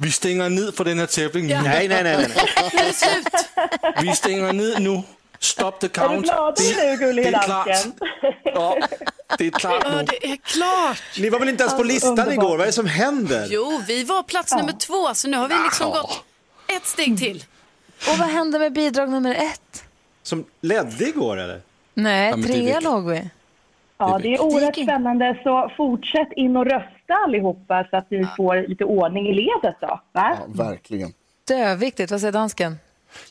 Vi stänger ner för den här tävlingen nu. Nej, nej, nej, nej. Nu är det slut. Vi stänger ner nu. Stop the Är du count. glad nu, gullige det är klart. dansken? Ja, det är klart Ja, det är klart. Ni var väl inte ens på listan Underbart. igår? Vad är det som händer? Jo, vi var plats nummer två, så nu har vi liksom gått ett steg till. Och vad hände med bidrag nummer ett? Som ledde igår eller? Nej, Ja, trea låg vi. Ja, det är oerhört spännande. Så fortsätt in och rösta allihopa så att vi får lite ordning i ledet då. Va? Ja, verkligen. Döviktigt, vad säger dansken?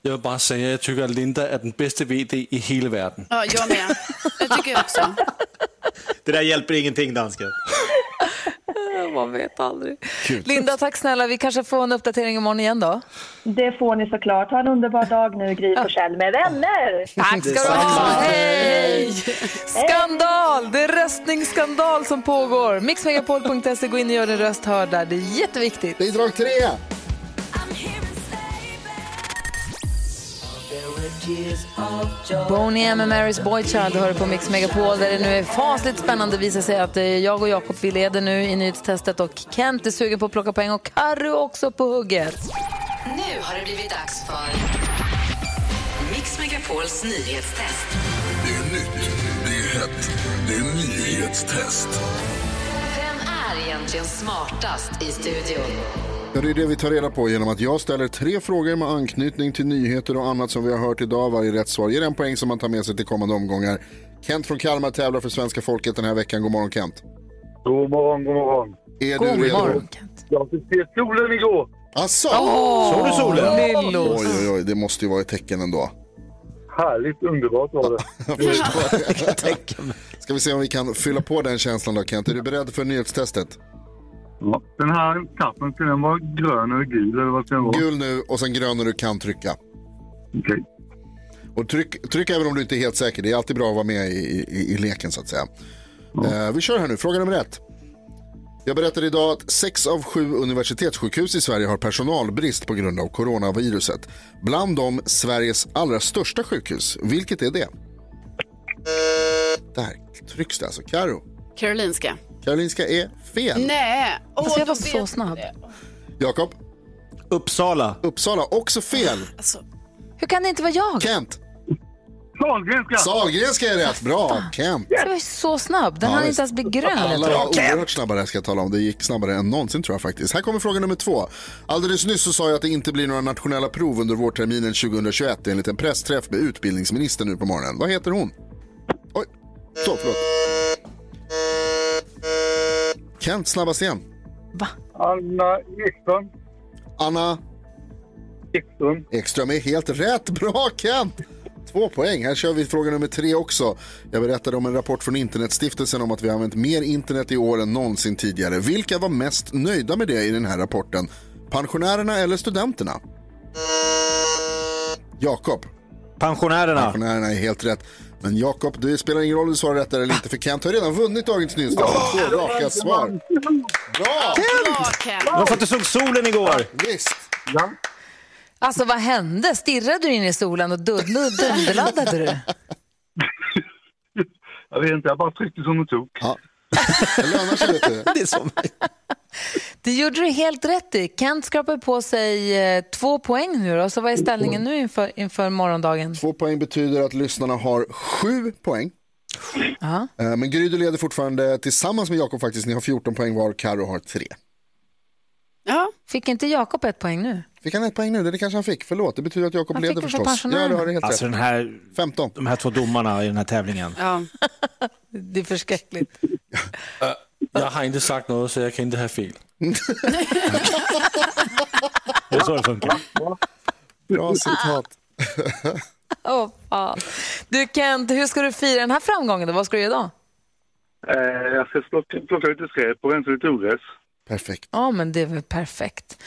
Jag vill bara säga att jag tycker att Linda är den bästa vd i hela världen. Ja, jag med. Jag tycker också. Det där hjälper ingenting dansken. Man vet aldrig. Linda, tack snälla. Vi kanske får en uppdatering imorgon igen då. Det får ni såklart. Ha en underbar dag nu, Gry Forssell med vänner. Tack ska du ha. Hej! Skandal! Det är röstningsskandal som pågår. Mixmegapol.se, gå in och gör din röst hörd där. Det är jätteviktigt. Bidrag tre. Boney M Mary's Boy Child hör på Mix Megapol där det nu är fasligt spännande visar sig att eh, jag och Jakob vi leder nu i nyhetstestet och Kent är sugen på att plocka poäng och Carro också på hugget. Nu har det blivit dags för Mix Megapols nyhetstest. Det är nytt, det är hett, det är nyhetstest. Vem är egentligen smartast i studion? Ja, det är det vi tar reda på genom att jag ställer tre frågor med anknytning till nyheter och annat som vi har hört idag. Varje rätt svar ger en poäng som man tar med sig till kommande omgångar. Kent från Kalmar tävlar för svenska folket den här veckan. God morgon Kent. God morgon, god morgon. Är God du redo? morgon, Jag fick se solen igår. Asså? Åh, Såg du solen? Lillos. Oj, oj, oj, det måste ju vara ett tecken ändå. Härligt underbart var det. Jag förstår. Ska vi se om vi kan fylla på den känslan då Kent. Är du beredd för nyhetstestet? Ja, den här kappen, ska den vara grön eller gul eller vad ska den vara? Gul nu och sen grön när du kan trycka. Okej. Och tryck, tryck även om du inte är helt säker. Det är alltid bra att vara med i, i, i leken så att säga. Eh, vi kör här nu. Fråga nummer ett. Jag berättade idag att sex av sju universitetssjukhus i Sverige har personalbrist på grund av coronaviruset. Bland dem Sveriges allra största sjukhus. Vilket är det? Där trycks det alltså. Karo. Karolinska. Karolinska är fel. Nej. Åh, Alltså, jag var så snabb. Jakob. Uppsala. Uppsala, också fel. Alltså. Hur kan det inte vara jag? Kent. Sahlgrenska. Sahlgrenska är rätt. Bra, Kent. Jag var så snabb. Den Ja, hann inte ens bli grön. Alla var oerhört snabbare ska jag tala om. Det gick snabbare än någonsin tror jag faktiskt. Här kommer fråga nummer två. Alldeles nyss så sa jag att det inte blir några nationella prov under vårterminen 2021 enligt en pressträff med utbildningsministern nu på morgonen. Vad heter hon? Oj, så förlåt. Kent snabbast igen. Anna Ekström. Anna Ekström. Ekström är helt rätt. Bra Kent! Två poäng. Här kör vi fråga nummer tre också. Jag berättade om en rapport från Internetstiftelsen om att vi har använt mer internet i år än någonsin tidigare. Vilka var mest nöjda med det i den här rapporten? Pensionärerna eller studenterna? Jakob. Pensionärerna. Pensionärerna är helt rätt. Men Jakob, det spelar ingen roll om du svarar rätt eller inte för Kent har redan vunnit dagens nyhetstest. Två raka svar. Bra! Bra, Ken. Det var för att du såg solen igår. Visst. Alltså vad hände? Stirrade du in i solen och dund- dunderladdade du? Jag vet inte, jag bara tryckte som en tok. Ja. Det. Det är så. Det gjorde du helt rätt i. Kent skrapar på sig eh, två poäng nu då. Så vad är ställningen nu inför, inför morgondagen? Två poäng betyder att lyssnarna har sju poäng. Ja. Eh, Men Gry, du leder fortfarande tillsammans med Jakob faktiskt. Ni har 14 poäng var, Karo har tre. Ja. Fick inte Jakob ett poäng nu? Fick han ett poäng nu? Det kanske han fick. Förlåt, det betyder att Jakob Han leder förstås. Ja, du har det helt Alltså rätt. den här, 15. de här två domarna i den här tävlingen. Ja. Det är förskräckligt. Jag har inte sagt något så jag kan inte ha fel. Det är så det funkar. Bra citat. Åh, fan. Du Kent, hur ska du fira den här framgången då? Vad ska du göra idag? Eh, jag ska plocka, plocka lite skräp och rensa lite ogräs. Perfekt. Ja, men det är väl perfekt.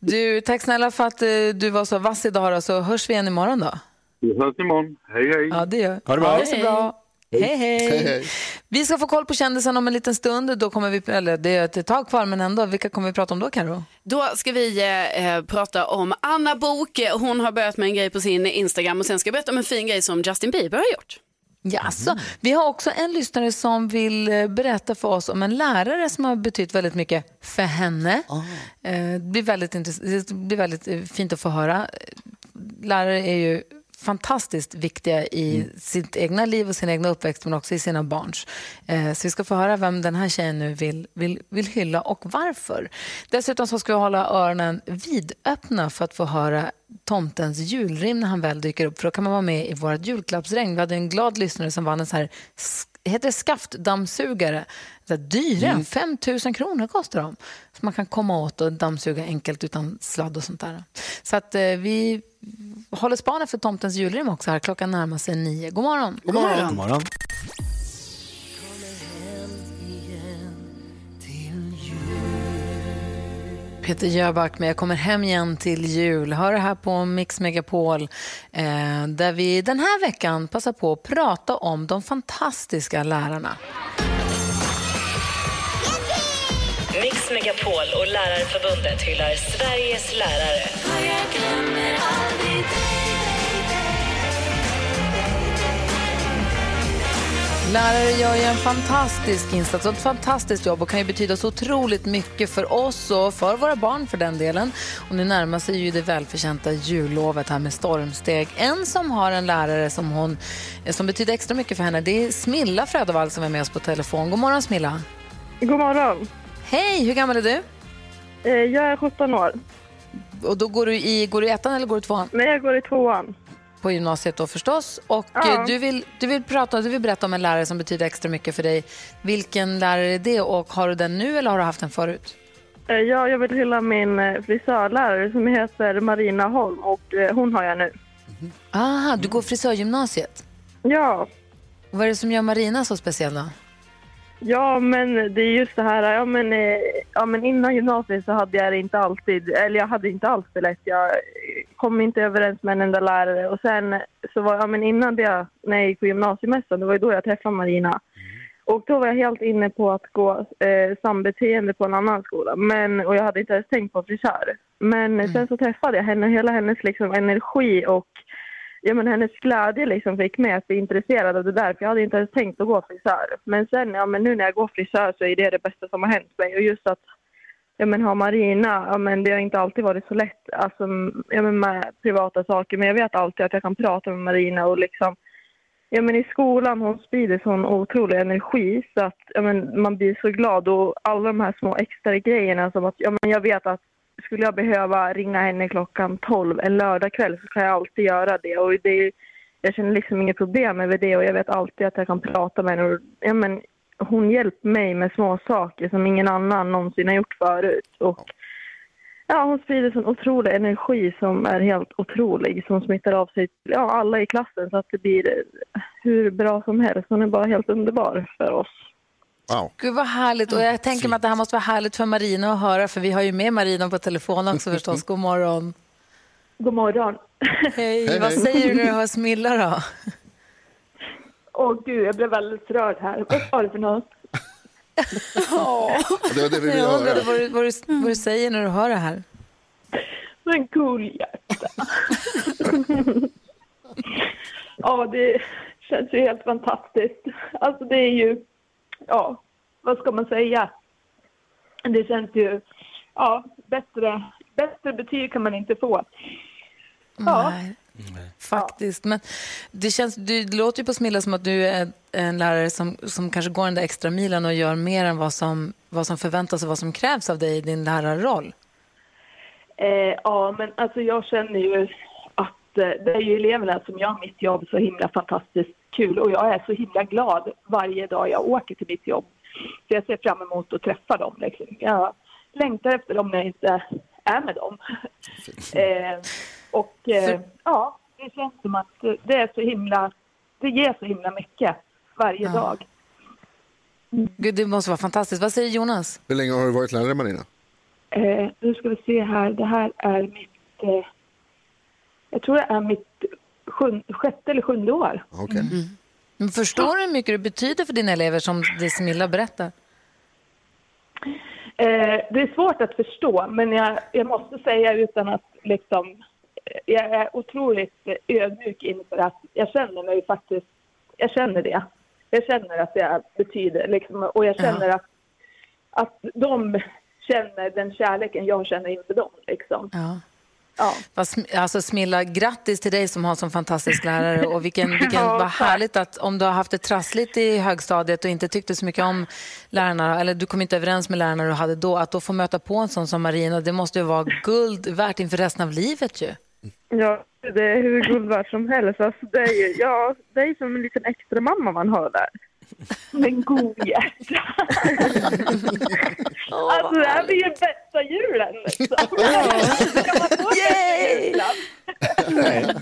Du, tack snälla för att eh, du var så vass idag då, så hörs vi igen imorgon då. Vi hörs imorgon. Hej, hej. Ja, det gör Ha det bra. Ha det så bra. Hej, hej. Hej, hej. Vi ska få koll på kändisen om en liten stund. Då kommer vi, eller det är ett tag kvar, men ändå. Vilka kommer vi prata om då, Karo? Då ska vi eh, prata om Anna Bok. Hon har börjat med en grej på sin Instagram och sen ska jag berätta om en fin grej som Justin Bieber har gjort. Jaså, vi har också en lyssnare som vill eh, berätta för oss om en lärare som har betytt väldigt mycket för henne. Eh, Det blir väldigt, det blir väldigt eh, fint att få höra. Lärare är ju fantastiskt viktiga i sitt egna liv och sin egna uppväxt men också i sina barns. Eh, Så vi ska få höra vem den här tjejen nu vill, vill, vill hylla och varför. Dessutom så ska vi hålla öronen vidöppna för att få höra tomtens julrim när han väl dyker upp. För då kan man vara med i vårt julklappsregn. Vi hade en glad lyssnare som vann en så här, heter det skaftdammsugare. Så här dyra, Mm. 5 000 kronor kostar de. Så man kan komma åt och dammsuga enkelt utan sladd och sånt där. Så att eh, vi håller spanen för tomtens julrim också här. Klockan närmar sig nio. God morgon. God morgon. God morgon. Peter Jöback med Jag kommer hem igen till jul. Hör det här på Mix Megapol eh, där vi den här veckan passar på att prata om de fantastiska lärarna. Mix Megapol och Lärarförbundet hyllar Sveriges lärare. Lärare gör ju en fantastisk insats och ett fantastiskt jobb och kan ju betyda så otroligt mycket för oss och för våra barn för den delen. Och nu närmar sig ju det välförtjänta jullovet här med stormsteg. En som har en lärare som, hon, som betyder extra mycket för henne det är Smilla Frödevall som är med oss på telefon. God morgon Smilla! God morgon! Hej, hur gammal är du? Eh, Jag är 17 år. Och då går du i, går du i ettan eller går du i tvåan? Nej, jag går i tvåan. På gymnasiet då förstås. Och Ja. eh, du, vill, du, vill prata, du vill berätta om en lärare som betyder extra mycket för dig. Vilken lärare är det och har du den nu eller har du haft den förut? Eh, Ja, jag vill hylla min frisörlärare som heter Marina Holm och hon har jag nu. Aha, du går frisörgymnasiet? Ja. Och vad är det som gör Marina så speciell då? Ja, men det är just det här, ja men, eh, ja men innan gymnasiet så hade jag det inte alltid, eller jag hade inte alls det lätt. Jag kom inte överens med en enda lärare och sen så var, ja men innan det, när jag gick på gymnasiemässan, det var ju då jag träffade Marina. Och då var jag helt inne på att gå eh, sambeteende på en annan skola, men, och jag hade inte ens tänkt på frisör. Men sen så träffade jag henne, hela hennes liksom energi och ja, men hennes glädje liksom fick mig att bli intresserad av det där, för jag hade inte ens tänkt att gå frisör. Men sen, ja men nu när jag går frisör så är det det bästa som har hänt mig. Och just att ja, men ha Marina, ja, men det har inte alltid varit så lätt alltså, ja, men med privata saker. Men jag vet alltid att jag kan prata med Marina och liksom, ja men i skolan hon sprider sån otrolig energi så att ja, men man blir så glad och alla de här små extra grejerna som att, ja men jag vet att skulle jag behöva ringa henne klockan 12 en lördagkväll så kan jag alltid göra det och det jag känner liksom inget problem med det och jag vet alltid att jag kan prata med henne och, ja men hon hjälper mig med små saker som ingen annan någonsin har gjort förut och Ja, hon sprider sån otrolig energi som är helt otrolig, som smittar av sig till ja, alla i klassen så att det blir hur bra som helst. Hon är bara helt underbar för oss. Wow. Gud vad härligt. Och jag tänker mig att det här måste vara härligt för Marina att höra, för vi har ju med Marina på telefon också förstås. God morgon. God morgon. Hej, Hej, vad hej. säger du när du hör Smilla då? Åh gud, jag blev väldigt rörd här. Vad var det för något? Det var det vi ville Jag undrade höra. vad du, vad, du, vad du säger när du hör det här. Men gullhjärta. ja, det känns ju helt fantastiskt. Alltså det är ju, ja, vad ska man säga? Det känns ju, ja, bättre, bättre betyg kan man inte få. Ja. Nej, faktiskt. Men det, känns, det låter ju på Smilla som att du är en lärare som, som kanske går den där extra milen och gör mer än vad som, vad som förväntas och vad som krävs av dig i din lärarroll. Eh, ja, men alltså jag känner ju att eh, det är ju eleverna som gör mitt jobb så himla fantastiskt kul och jag är så himla glad varje dag jag åker till mitt jobb. Så jag ser fram emot att träffa dem. Liksom. Jag längtar efter dem när jag inte är med dem. Eh, och eh, ja, det känns som att det är så himla, det ger så himla mycket varje Ja. dag. Gud, det måste vara fantastiskt. Vad säger Jonas? Hur länge har du varit lärare Marina? Eh, nu ska vi se här. Det här är mitt... Eh, jag tror det är mitt sjun, sjätte eller sjunde år. Okay. Mm. Men förstår du hur mycket det betyder för dina elever som det Smilla berättar? Eh, det är svårt att förstå, men jag, jag måste säga utan att liksom... Jag är otroligt ödmjuk inför att jag känner mig faktiskt... Jag känner det. Jag känner att det betyder liksom, och jag känner att, att de känner den kärleken jag känner inför dem. Liksom. Ja. Ja. Alltså Smilla, grattis till dig som har en sån fantastisk lärare och vilken, vilken, Ja, vad härligt att om du har haft det trassligt i högstadiet och inte tyckte så mycket om lärarna, eller du kom inte överens med lärarna du hade då, att då få möta på en sån som Marina, det måste ju vara guld värt inför resten av livet ju. Ja, det är hur guld värt som helst. Alltså, det, är ju, ja, det är som en liten extra mamma man har där. Men god hjärta. alltså det här blir ju bästa julen. Liksom. Kan man få Yay! julen?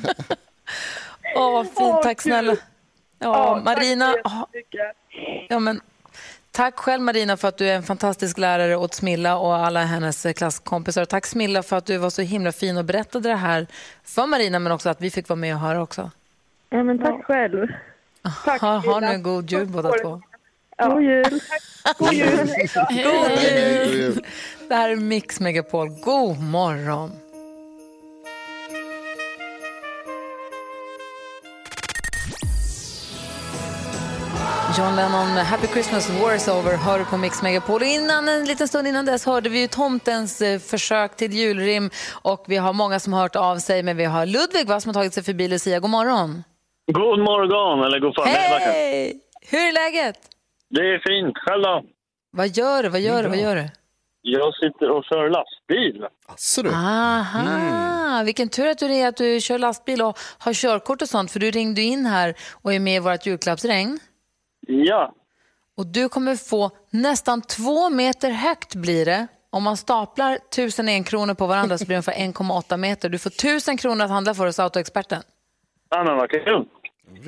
Åh, vad fint. Tack snälla. Ja, tack Marina, ja, men, tack själv Marina för att du är en fantastisk lärare åt Smilla och alla hennes eh, klasskompisar. Tack Smilla för att du var så himla fin och berättade det här för Marina, men också att vi fick vara med och höra också. Ja, men tack själv. Tack, Ha, ha nu en god jul båda två. God jul. God jul. God jul! Det här är Mix Megapol. God morgon! John Lennon med Happy Christmas, War is over, hör du på Mix Megapol. Och Innan, en liten stund innan dess hörde vi ju tomtens eh, försök till julrim och vi har många som har hört av sig, men vi har Ludvig va, som har tagit sig förbi Lucia. God morgon! God morgon, eller god förmiddag. Hej! Hur är läget? Det är fint. Själv då? Vad gör du? Vad gör du? Vad gör du? Jag sitter och kör lastbil. Asså Aha, vilken tur att du är att du kör lastbil och har körkort och sånt, för du ringde in här och är med i vårt julklappsregn. Ja. Och du kommer få nästan två meter högt blir det. Om man staplar tusen enkronor på varandra så blir det ungefär 1,8 meter. Du får tusen kronor att handla för hos Autoexperten. Ja, men vad kul.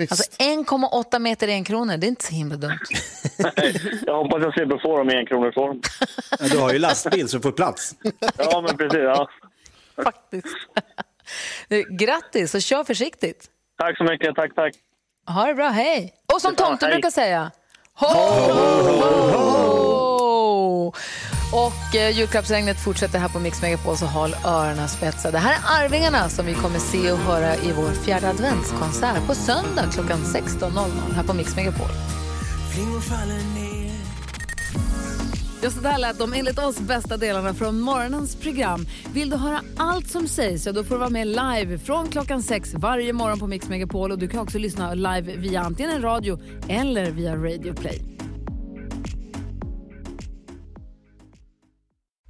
Alltså 1,8 meter enkronor, det är inte så himla dumt. Jag hoppas jag slipper få dem i en kronors form. Ja, du har ju lastbil så du får plats. Ja, men precis. Ja. Du, Grattis och kör försiktigt. Tack så mycket. Tack, tack. Ha det bra, hej! Och som tomten brukar säga, ho, ho, ho! Och eh, julklappsregnet fortsätter här på Mix Megapol, så håll öronen spetsade. Det här är Arvingarna som vi kommer se och höra i vår fjärde adventskonsert på söndag klockan 16.00 här på Mix Megapol. Ja, så där lät de enligt oss bästa delarna från morgonens program. Vill du höra allt som sägs så då får du vara med live från klockan sex varje morgon på Mix Megapol. Och du kan också lyssna live via antingen radio eller via Radio Play.